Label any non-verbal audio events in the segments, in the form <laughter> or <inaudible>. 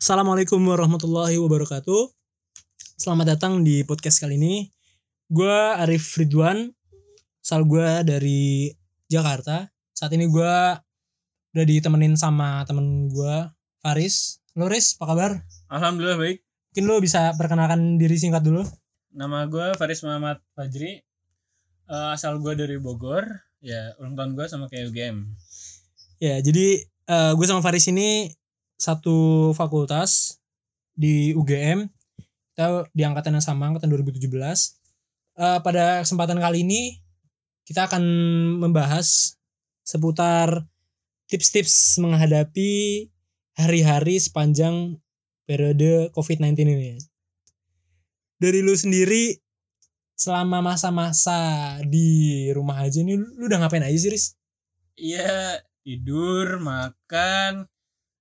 Assalamualaikum warahmatullahi wabarakatuh. Selamat datang di podcast kali ini. Gue Arif Ridwan, asal gue dari Jakarta. Saat ini gue udah ditemenin sama temen gue, Faris. Lo Riz, apa kabar? Alhamdulillah baik. Mungkin lo bisa perkenalkan diri singkat dulu. Nama gue Faris Muhammad Fajri. Eh, asal gue dari Bogor. Ya, ulang tahun gue sama kayak UGM. Ya, jadi eh, gue sama Faris ini satu fakultas di UGM. Kita di angkatan yang sama, angkatan 2017. Eh, pada kesempatan kali ini kita akan membahas seputar tips-tips menghadapi hari-hari sepanjang periode COVID-19 ini. Dari lu sendiri selama masa-masa di rumah aja nih lu udah ngapain aja sih, Riz? Iya, tidur, makan,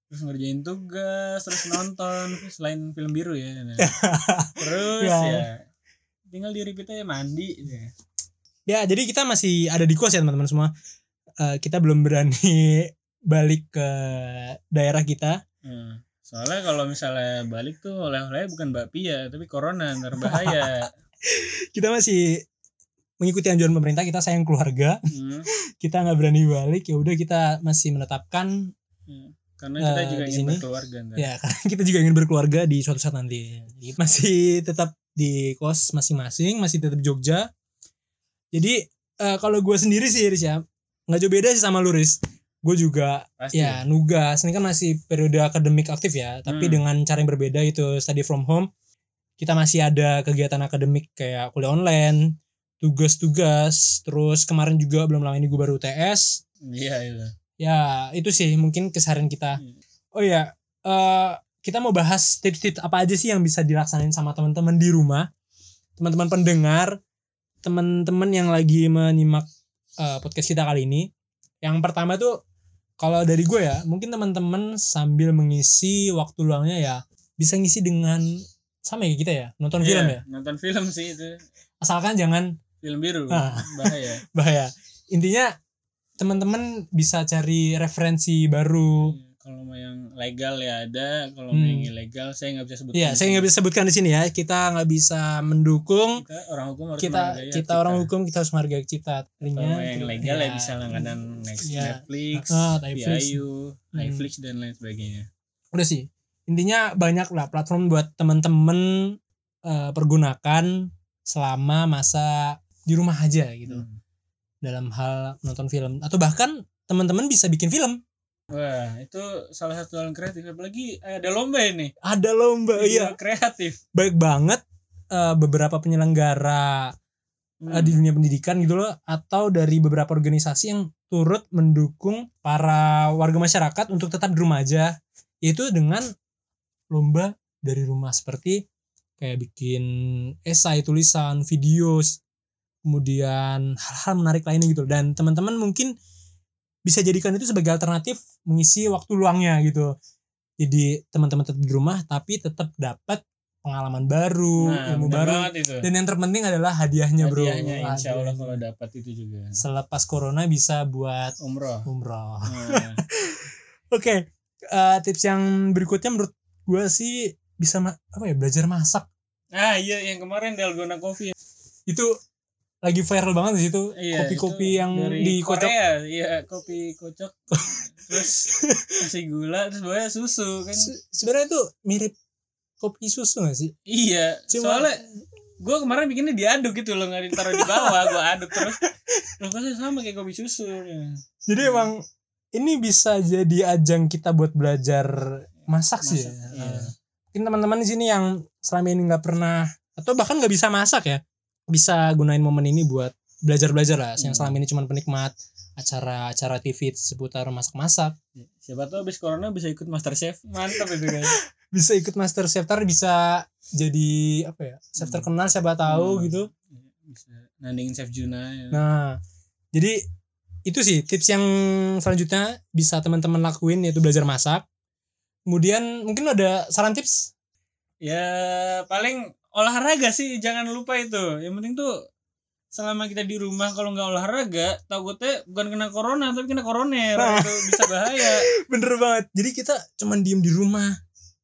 terus ngerjain tugas, terus nonton, selain film biru ya. Nah. <laughs> Terus Ya. ya. tinggal di repeat aja mandi. Ya. Ya, jadi kita masih ada di kos ya teman-teman semua. Eh, kita belum berani <laughs> balik ke daerah kita. Hmm. Soalnya kalau misalnya balik tuh oleh-oleh bukan bakpia, tapi corona ntar bahaya. <laughs> Kita masih mengikuti anjuran pemerintah. Kita sayang keluarga. Hmm. Kita nggak berani balik. Ya udah kita masih menetapkan. Hmm. Karena kita Eh, juga di ingin sini. berkeluarga ntar. Ya, <laughs> karena kita juga ingin berkeluarga di suatu saat nanti. Jadi Masih tetap di kos masing-masing. Masih tetap Jogja. Jadi eh, kalau gue sendiri sih, Riz ya, nggak jauh beda sih sama lu, Riz. Gue juga Pasti. Ya, nugas. Ini kan masih periode akademik aktif ya, tapi Hmm. dengan cara yang berbeda itu study from home. Kita masih ada kegiatan akademik kayak kuliah online, tugas-tugas, terus kemarin juga belum lama ini gue baru UTS. Iya, iya. Ya, itu sih mungkin keseharian kita. Hmm. Oh ya, eh kita mau bahas tips-tips apa aja sih yang bisa dilaksanain sama teman-teman di rumah. Teman-teman pendengar, teman-teman yang lagi menyimak eh, podcast kita kali ini. Yang pertama tuh kalau dari gue ya, mungkin teman-teman sambil mengisi waktu luangnya ya bisa ngisi dengan sama ya kita ya, nonton film ya. Nonton film sih itu. Asalkan jangan Film biru. Ah. Bahaya. <laughs> bahaya. Intinya teman-teman bisa cari referensi baru. Iya, Kalau mau yang legal ya ada, kalau mau yang Hmm. ilegal saya nggak bisa sebut. Iya, saya nggak bisa sebutkan di sini ya. Kita nggak bisa mendukung. Kita orang hukum harus Kita menghargai kita orang hukum kita harus menghargai cipta. Kalau mau yang legal ya, bisa langganan Iya. Netflix, Ah, Netflix. VIU, Hmm. iFlix dan lain sebagainya. Udah sih. Intinya banyak lah platform buat temen-temen eh, pergunakan selama masa di rumah aja gitu. Hmm. Dalam hal nonton film atau bahkan teman-teman bisa bikin film. Wah, itu salah satu hal kreatif. Apalagi eh, ada lomba ini. Ada lomba iya. Kreatif. Baik banget eh, beberapa penyelenggara Hmm. eh, di dunia pendidikan gitu loh atau dari beberapa organisasi yang turut mendukung para warga masyarakat untuk tetap di rumah aja yaitu dengan lomba dari rumah seperti kayak bikin esai tulisan video kemudian hal-hal menarik lainnya gitu dan teman-teman mungkin bisa jadikan itu sebagai alternatif mengisi waktu luangnya gitu jadi teman-teman tetap di rumah tapi tetap dapat pengalaman baru Nah, ilmu baru itu. dan yang terpenting adalah hadiahnya bro Hadiahnya insya Allah Hadiahnya. kalau dapat itu juga. selepas corona bisa buat Umroh. umroh Nah, <laughs> oke eh, tips yang berikutnya menurut gue sih bisa ma- apa ya belajar masak ah iya yang kemarin dalgona coffee. itu lagi viral banget di situ Iya, kopi-kopi itu yang dikocok Korea, iya kopi kocok. terus <laughs> kasih gula terus bawahnya susu kan. Se- sebenarnya itu mirip kopi susu gak sih Iya, Cuma- soalnya gue kemarin bikinnya diaduk gitu loh nggak ditaruh di bawah gue aduk terus kok sama kayak kopi susu ya. jadi Hmm. emang ini bisa jadi ajang kita buat belajar masak, sih ya. Masak, iya. mungkin teman-teman di sini yang selama ini nggak pernah atau bahkan nggak bisa masak ya bisa gunain momen ini buat belajar-belajar lah yang Hmm. selama ini cuma penikmat acara-acara TV seputar masak-masak siapa tahu abis corona bisa ikut master chef mantap itu kan <laughs> bisa ikut master chef ntar bisa jadi apa ya chef Hmm. terkenal siapa tahu Hmm. gitu bisa nandingin chef Juna ya. nah jadi itu sih tips yang selanjutnya bisa teman-teman lakuin yaitu belajar masak kemudian mungkin ada saran tips ya paling olahraga sih jangan lupa itu yang penting tuh selama kita di rumah kalau nggak olahraga takutnya bukan kena corona tapi kena koroner Nah. itu bisa bahaya <laughs> bener banget jadi kita cuman diem di rumah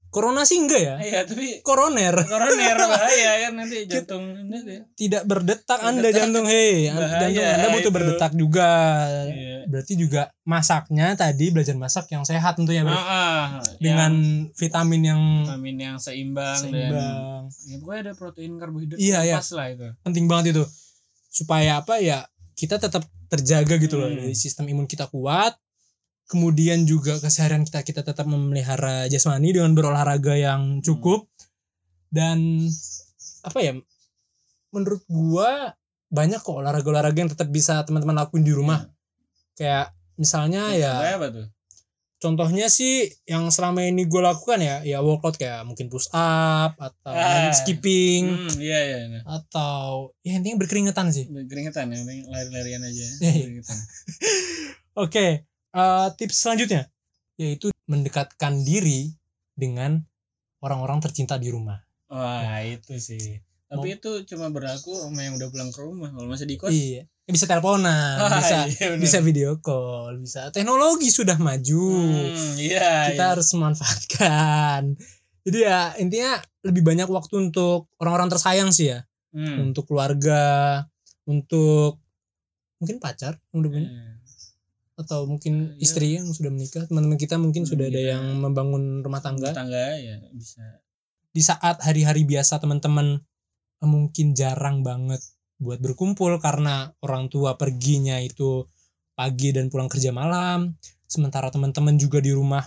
corona sih enggak ya Iya, tapi koroner koroner <laughs> bahaya kan nanti jantung ini tuh. tidak berdetak anda Berdetak. jantung hei Bahaya jantung anda butuh itu. berdetak juga Iya. Berarti juga masaknya tadi belajar masak yang sehat tentunya Bro. Ah, ah, dengan yang vitamin yang vitamin yang seimbang, dan seimbang ya, pokoknya ada protein karbohidrat Iya, iya. pas lah itu. penting banget itu supaya apa ya kita tetap terjaga gitu loh Hmm. dari sistem imun kita kuat kemudian juga keseharian kita kita tetap memelihara jasmani dengan berolahraga yang cukup dan apa ya menurut gua banyak kok olahraga-olahraga yang tetap bisa teman-teman lakuin di rumah kayak misalnya ya Kayak apa tuh? contohnya sih yang selama ini gue lakukan ya ya workout kayak mungkin push up atau Ah. skipping Hmm, iya iya. iya. atau ya intinya berkeringetan sih Keringetan ya, penting lari-larian aja. Iya. Keringetan. <laughs> Oke, eh, tips selanjutnya yaitu mendekatkan diri dengan orang-orang tercinta di rumah. Wah, itu sih. Tapi itu cuma berlaku sama yang udah pulang ke rumah. Kalau masih di kos, Iya, Ya, bisa teleponan, Wah, bisa iya bener. bisa video call, bisa teknologi sudah maju. Hmm, iya. Kita iya. harus memanfaatkan. Jadi ya intinya lebih banyak waktu untuk orang-orang tersayang sih ya, Hmm. untuk keluarga, untuk mungkin pacar yang udah punya Iya. atau mungkin Iya. istri yang sudah menikah. Teman-teman kita mungkin Teman sudah ada kita. yang membangun rumah tangga. Tangga ya bisa. di saat hari-hari biasa teman-teman mungkin jarang banget buat berkumpul karena orang tua perginya itu pagi dan pulang kerja malam sementara teman-teman juga di rumah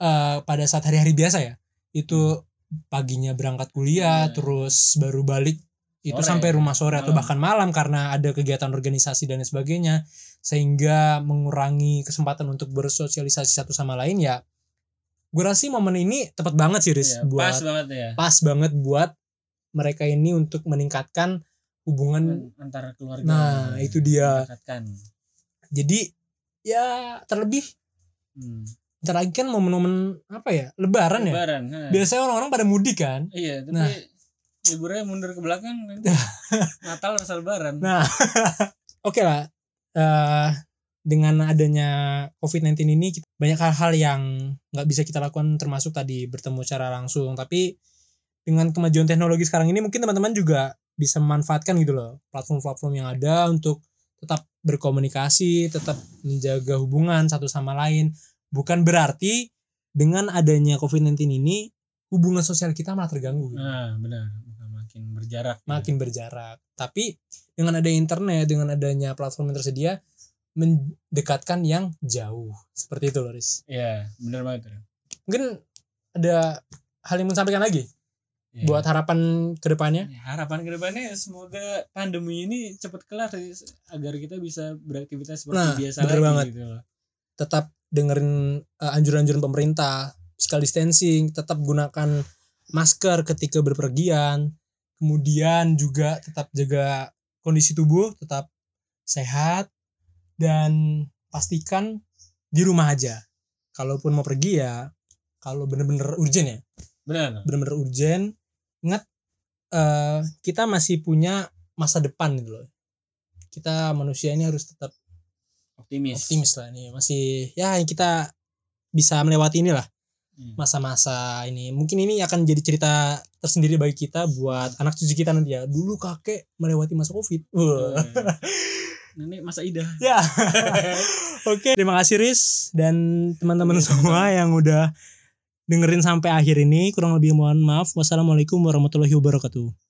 eh, pada saat hari-hari biasa ya itu paginya berangkat kuliah Iya. terus baru balik itu Sore. sampai rumah sore atau Malam. bahkan malam karena ada kegiatan organisasi dan sebagainya sehingga mengurangi kesempatan untuk bersosialisasi satu sama lain ya gue rasa momen ini tepat banget sih Riz Iya, buat pas banget ya. pas banget buat mereka ini untuk meningkatkan hubungan antara keluarga. Nah, itu dia. Mendekatkan. jadi ya terlebih Hmm. lagi kan momen-momen apa ya lebaran, ya Lebaran. ha. biasanya orang-orang pada mudik kan Iya, tapi Nah. liburnya mundur ke belakang nanti Natal rasa lebaran. nah <laughs> oke lah Eh, dengan adanya COVID-19 ini banyak hal-hal yang nggak bisa kita lakukan termasuk tadi bertemu secara langsung tapi dengan kemajuan teknologi sekarang ini mungkin teman-teman juga bisa memanfaatkan gitu loh platform-platform yang ada untuk tetap berkomunikasi, tetap menjaga hubungan satu sama lain. Bukan berarti dengan adanya COVID-19 ini hubungan sosial kita malah terganggu. gitu. Nah, benar. Makin berjarak. Makin berjarak. Tapi dengan ada internet, dengan adanya platform yang tersedia mendekatkan yang jauh. Seperti itu, Loris. Iya, benar banget. Mungkin ada hal yang mau sampaikan lagi Iya. buat harapan ke depannya. Ya, harapan ke depannya semoga pandemi ini cepat kelar agar kita bisa beraktivitas seperti Nah, biasa lagi banget. gitu loh. Tetap dengerin uh, anjuran-anjuran pemerintah, physical distancing, tetap gunakan masker ketika berpergian, kemudian juga tetap jaga kondisi tubuh, tetap sehat dan pastikan di rumah aja. Kalaupun mau pergi ya, kalau bener-bener urgent ya, Benar. bener-bener urgent, ingat eh, kita masih punya masa depan gitu loh. Kita manusia ini harus tetap Optimis. optimis lah nih masih ya kita bisa melewati inilah Hmm. masa-masa ini mungkin ini akan jadi cerita tersendiri bagi kita buat anak cucu kita nanti ya dulu kakek melewati masa covid Wah. Ini masa idah. ya <laughs> oke terima kasih Riz dan teman-teman Oke, semua yang udah dengerin sampai akhir ini. Kurang lebih mohon maaf. Wassalamualaikum warahmatullahi wabarakatuh